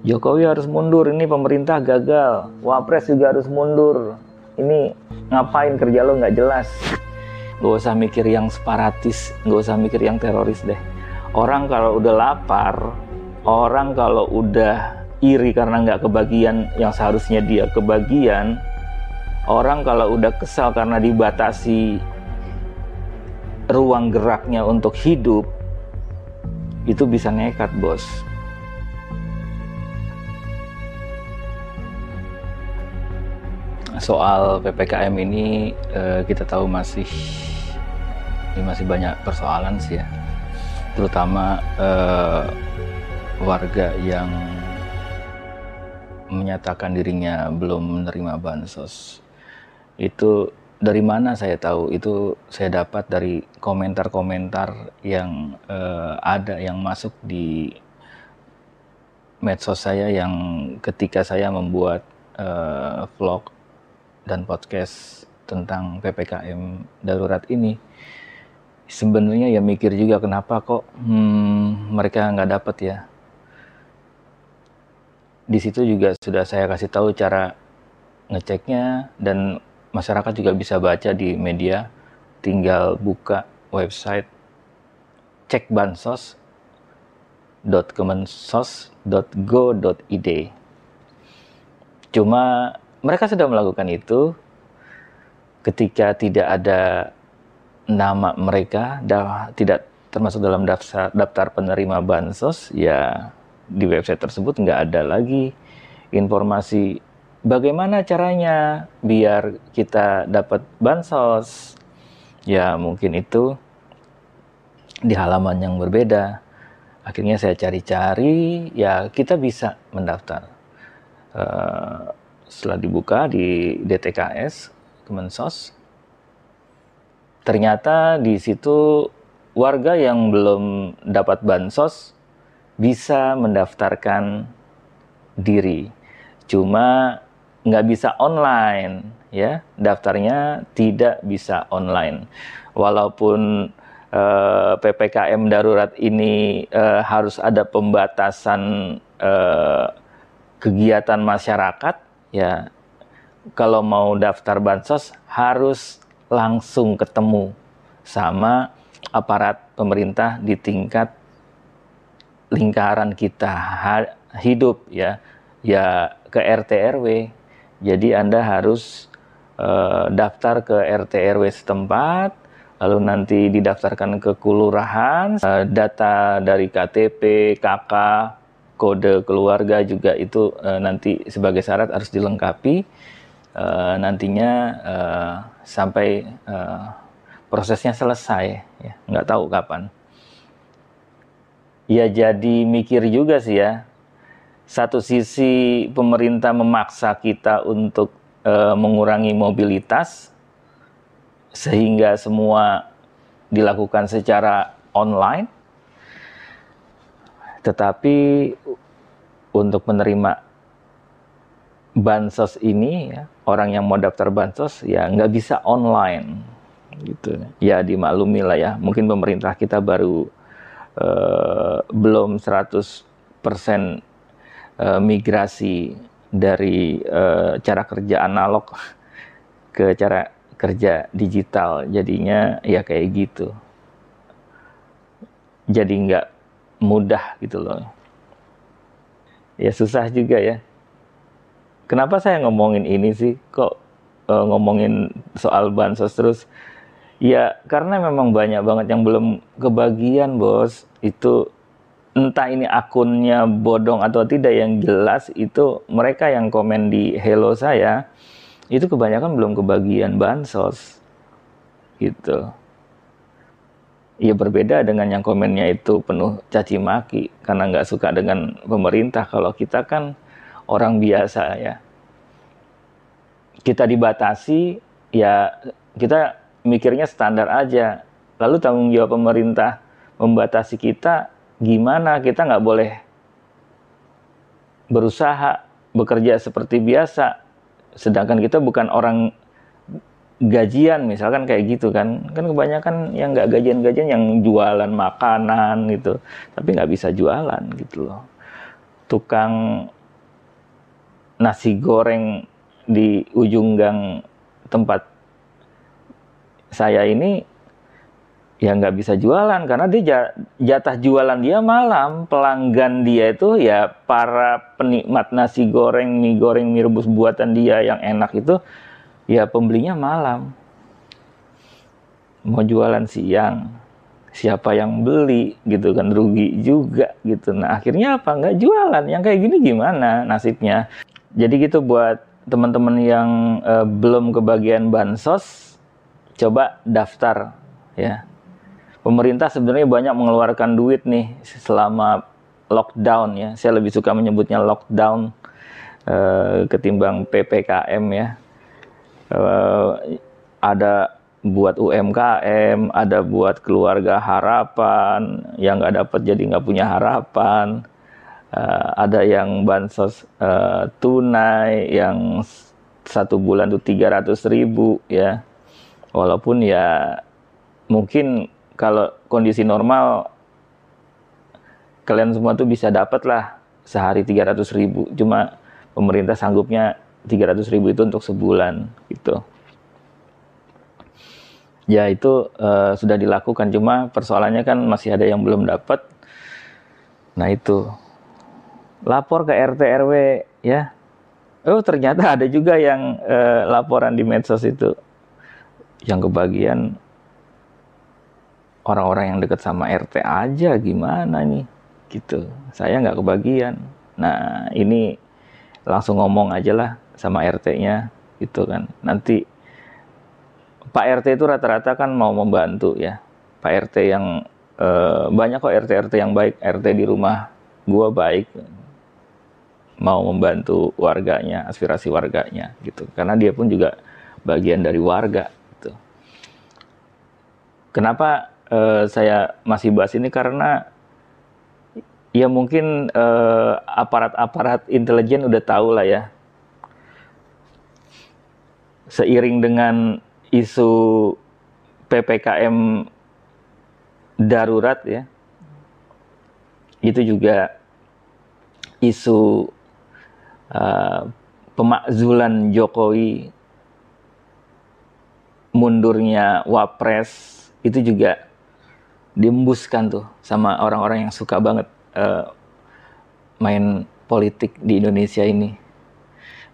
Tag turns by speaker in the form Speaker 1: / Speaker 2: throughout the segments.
Speaker 1: Jokowi harus mundur, ini pemerintah gagal, Wapres juga harus mundur. Ini ngapain kerja lo nggak jelas. Gak usah mikir yang separatis, gak usah mikir yang teroris deh. Orang kalau udah lapar, orang kalau udah iri karena nggak kebagian yang seharusnya dia kebagian, orang kalau udah kesal karena dibatasi ruang geraknya untuk hidup, itu bisa nekat bos. Soal ppkm ini uh, kita tahu masih ini masih banyak persoalan sih ya. Terutama uh, warga yang menyatakan dirinya belum menerima bansos. Itu dari mana saya tahu? Itu saya dapat dari komentar-komentar yang uh, ada yang masuk di medsos saya yang ketika saya membuat uh, vlog dan podcast tentang PPKM darurat ini sebenarnya ya mikir juga kenapa kok hmm, mereka nggak dapat ya. Di situ juga sudah saya kasih tahu cara ngeceknya dan masyarakat juga bisa baca di media. Tinggal buka website cekbansos.kemensos.go.id cuma mereka sudah melakukan itu. Ketika tidak ada nama mereka tidak termasuk dalam daftar, daftar penerima bansos ya di website tersebut nggak ada lagi informasi bagaimana caranya biar kita dapat bansos. Ya mungkin itu di halaman yang berbeda. Akhirnya saya cari-cari ya kita bisa mendaftar. Uh, setelah dibuka di DTKS Kemensos ternyata di situ warga yang belum dapat bansos bisa mendaftarkan diri. Cuma nggak bisa online ya. Daftarnya tidak bisa online. Walaupun eh, ppkm darurat ini eh, harus ada pembatasan eh, kegiatan masyarakat ya kalau mau daftar bansos harus langsung ketemu sama aparat pemerintah di tingkat lingkaran kita. Hidup ya ya ke RT RW jadi Anda harus uh, daftar ke RT RW setempat lalu nanti didaftarkan ke kelurahan uh, data dari KTP KK kode keluarga juga itu uh, nanti sebagai syarat harus dilengkapi uh, nantinya uh, sampai uh, prosesnya selesai ya. Nggak tahu kapan. Ya jadi mikir juga sih ya. Satu sisi pemerintah memaksa kita untuk uh, mengurangi mobilitas sehingga semua dilakukan secara online tetapi untuk menerima bansos ini ya, orang yang mau daftar bansos ya nggak bisa online gitu. Ya dimaklumi lah ya. Mungkin pemerintah kita baru uh, belum 100% uh, eh, migrasi dari uh, cara kerja analog ke cara kerja digital. Jadinya ya kayak gitu. Jadi nggak mudah gitu loh. Ya susah juga ya. Kenapa saya ngomongin ini sih? Kok uh, ngomongin soal bansos terus? Ya karena memang banyak banget yang belum kebagian bos. Itu entah ini akunnya bodong atau tidak yang jelas itu mereka yang komen di hello saya itu kebanyakan belum kebagian bansos gitu ya berbeda dengan yang komennya itu penuh caci maki karena nggak suka dengan pemerintah. Kalau kita kan orang biasa ya, kita dibatasi ya kita mikirnya standar aja. Lalu tanggung jawab pemerintah membatasi kita gimana? Kita nggak boleh berusaha bekerja seperti biasa. Sedangkan kita bukan orang gajian misalkan kayak gitu kan. Kan kebanyakan yang nggak gajian-gajian yang jualan makanan gitu tapi nggak bisa jualan gitu loh. Tukang nasi goreng di ujung gang tempat saya ini ya nggak bisa jualan karena dia jatah jualan dia malam. Pelanggan dia itu ya para penikmat nasi goreng mie goreng mie rebus buatan dia yang enak itu ya pembelinya malam. Mau jualan siang siapa yang beli gitu kan rugi juga gitu. Nah akhirnya apa? Nggak jualan. Yang kayak gini gimana nasibnya? Jadi gitu buat teman-teman yang uh, belum kebagian bansos coba daftar ya. Pemerintah sebenarnya banyak mengeluarkan duit nih selama lockdown ya. Saya lebih suka menyebutnya lockdown uh, ketimbang ppkm ya uh, ada buat UMKM, ada buat keluarga harapan yang nggak dapat jadi nggak punya harapan, uh, ada yang bansos uh, tunai yang satu bulan tuh tiga ratus ribu ya, walaupun ya mungkin kalau kondisi normal kalian semua tuh bisa dapat lah sehari tiga ratus ribu, cuma pemerintah sanggupnya tiga ratus ribu itu untuk sebulan gitu. Ya itu uh, sudah dilakukan. Cuma persoalannya kan masih ada yang belum dapat. Nah itu. Lapor ke RT RW ya. Oh ternyata ada juga yang uh, laporan di medsos itu. Yang kebagian orang-orang yang dekat sama RT aja gimana nih? Gitu. Saya nggak kebagian. Nah ini langsung ngomong aja lah sama RT-nya gitu kan nanti Pak RT itu rata-rata kan mau membantu ya. Pak RT yang eh, banyak kok RT-RT yang baik, RT di rumah gua baik mau membantu warganya, aspirasi warganya gitu. Karena dia pun juga bagian dari warga gitu. Kenapa eh, saya masih bahas ini karena ya mungkin eh, aparat-aparat intelijen udah tahu lah ya. Seiring dengan isu PPKM darurat ya itu juga isu uh, pemakzulan Jokowi mundurnya Wapres itu juga diembuskan tuh sama orang-orang yang suka banget uh, main politik di Indonesia ini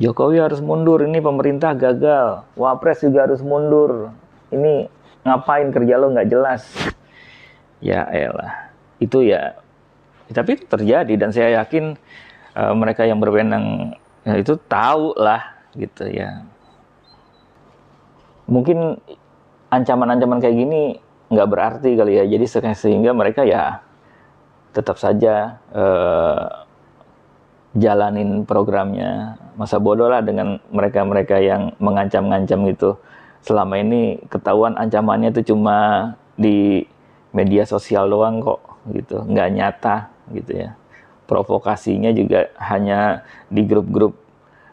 Speaker 1: Jokowi harus mundur, ini pemerintah gagal. Wapres juga harus mundur. Ini ngapain kerja lo nggak jelas. Ya elah, itu ya. Tapi itu terjadi dan saya yakin uh, mereka yang berwenang ya, itu tahu lah gitu ya. Mungkin ancaman-ancaman kayak gini nggak berarti kali ya. Jadi sehingga mereka ya tetap saja uh, jalanin programnya masa bodoh lah dengan mereka-mereka yang mengancam-ngancam gitu. Selama ini ketahuan ancamannya itu cuma di media sosial doang kok gitu. Nggak nyata gitu ya. Provokasinya juga hanya di grup-grup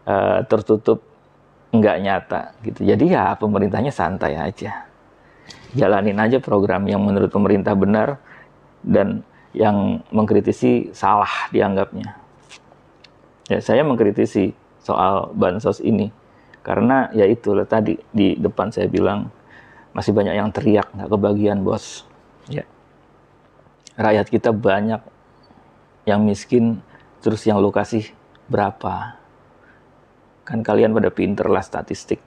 Speaker 1: uh, tertutup nggak nyata gitu. Jadi ya pemerintahnya santai aja. Jalanin aja program yang menurut pemerintah benar dan yang mengkritisi salah dianggapnya. Ya saya mengkritisi soal bansos ini. Karena ya itu loh tadi di depan saya bilang masih banyak yang teriak nggak kebagian bos. Ya. Rakyat kita banyak yang miskin terus yang lokasi berapa? Kan kalian pada pinter lah statistik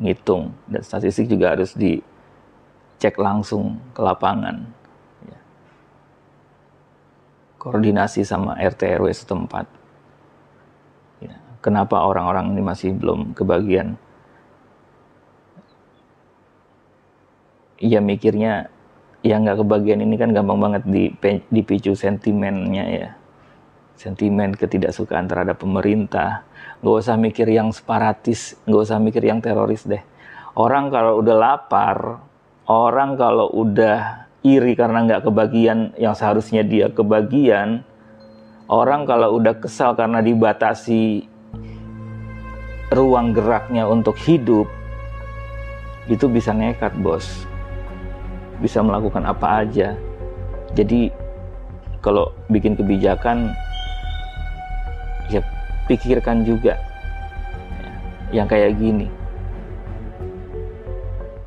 Speaker 1: ngitung dan statistik juga harus dicek langsung ke lapangan. Ya. koordinasi sama RT RW setempat kenapa orang-orang ini masih belum kebagian. Ya mikirnya yang nggak kebagian ini kan gampang banget dipicu sentimennya ya. Sentimen ketidaksukaan terhadap pemerintah. Nggak usah mikir yang separatis, nggak usah mikir yang teroris deh. Orang kalau udah lapar, orang kalau udah iri karena nggak kebagian yang seharusnya dia kebagian, orang kalau udah kesal karena dibatasi ruang geraknya untuk hidup itu bisa nekat bos. Bisa melakukan apa aja. Jadi kalau bikin kebijakan ya pikirkan juga. Ya, yang kayak gini